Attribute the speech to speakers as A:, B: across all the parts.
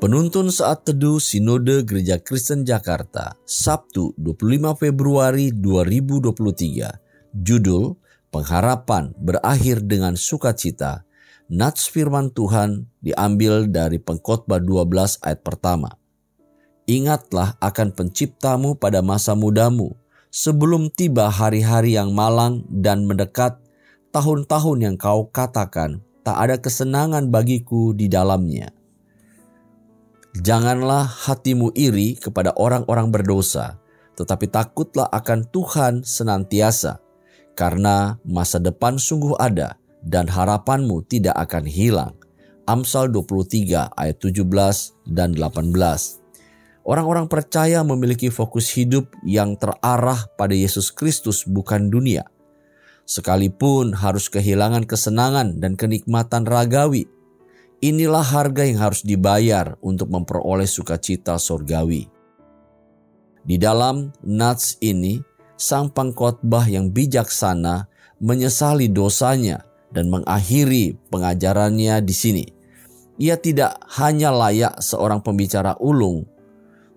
A: Penuntun saat teduh Sinode Gereja Kristen Jakarta, Sabtu 25 Februari 2023. Judul Pengharapan berakhir dengan sukacita. Nats firman Tuhan diambil dari Pengkhotbah 12 ayat pertama. Ingatlah akan penciptamu pada masa mudamu, sebelum tiba hari-hari yang malang dan mendekat, tahun-tahun yang kau katakan, tak ada kesenangan bagiku di dalamnya Janganlah hatimu iri kepada orang-orang berdosa, tetapi takutlah akan Tuhan senantiasa, karena masa depan sungguh ada dan harapanmu tidak akan hilang. Amsal 23 ayat 17 dan 18. Orang-orang percaya memiliki fokus hidup yang terarah pada Yesus Kristus bukan dunia. Sekalipun harus kehilangan kesenangan dan kenikmatan ragawi, Inilah harga yang harus dibayar untuk memperoleh sukacita sorgawi. Di dalam nats ini, sang pengkhotbah yang bijaksana menyesali dosanya dan mengakhiri pengajarannya di sini. Ia tidak hanya layak seorang pembicara ulung,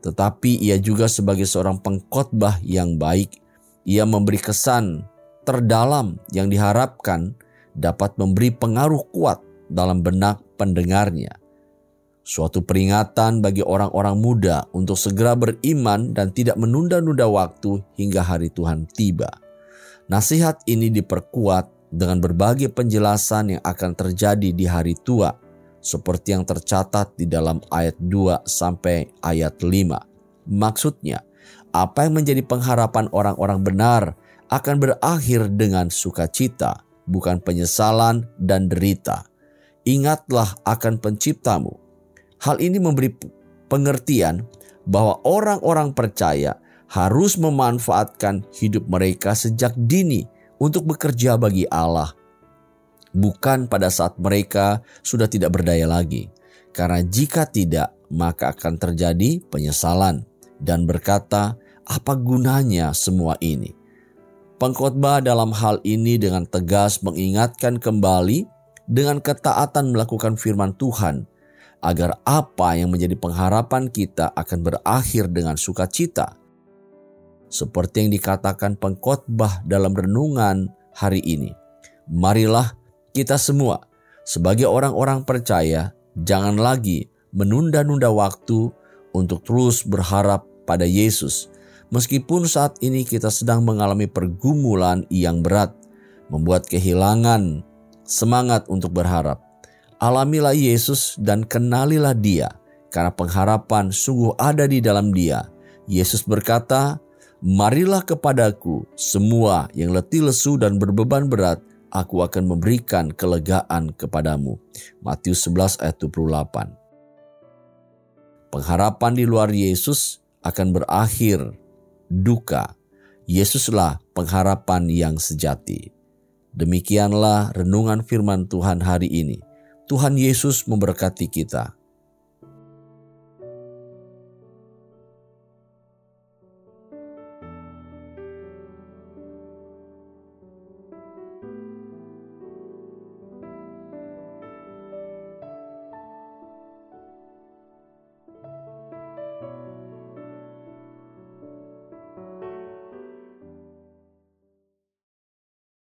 A: tetapi ia juga sebagai seorang pengkhotbah yang baik. Ia memberi kesan terdalam yang diharapkan dapat memberi pengaruh kuat dalam benak pendengarnya. Suatu peringatan bagi orang-orang muda untuk segera beriman dan tidak menunda-nunda waktu hingga hari Tuhan tiba. Nasihat ini diperkuat dengan berbagai penjelasan yang akan terjadi di hari tua, seperti yang tercatat di dalam ayat 2 sampai ayat 5. Maksudnya, apa yang menjadi pengharapan orang-orang benar akan berakhir dengan sukacita, bukan penyesalan dan derita ingatlah akan penciptamu. Hal ini memberi pengertian bahwa orang-orang percaya harus memanfaatkan hidup mereka sejak dini untuk bekerja bagi Allah. Bukan pada saat mereka sudah tidak berdaya lagi. Karena jika tidak, maka akan terjadi penyesalan dan berkata, apa gunanya semua ini? Pengkhotbah dalam hal ini dengan tegas mengingatkan kembali dengan ketaatan melakukan firman Tuhan, agar apa yang menjadi pengharapan kita akan berakhir dengan sukacita. Seperti yang dikatakan pengkhotbah dalam renungan hari ini. Marilah kita semua sebagai orang-orang percaya jangan lagi menunda-nunda waktu untuk terus berharap pada Yesus. Meskipun saat ini kita sedang mengalami pergumulan yang berat, membuat kehilangan semangat untuk berharap. Alamilah Yesus dan kenalilah Dia, karena pengharapan sungguh ada di dalam Dia. Yesus berkata, "Marilah kepadaku, semua yang letih lesu dan berbeban berat, aku akan memberikan kelegaan kepadamu." Matius 11 ayat 28. Pengharapan di luar Yesus akan berakhir duka. Yesuslah pengharapan yang sejati. Demikianlah renungan firman Tuhan hari ini. Tuhan Yesus memberkati kita.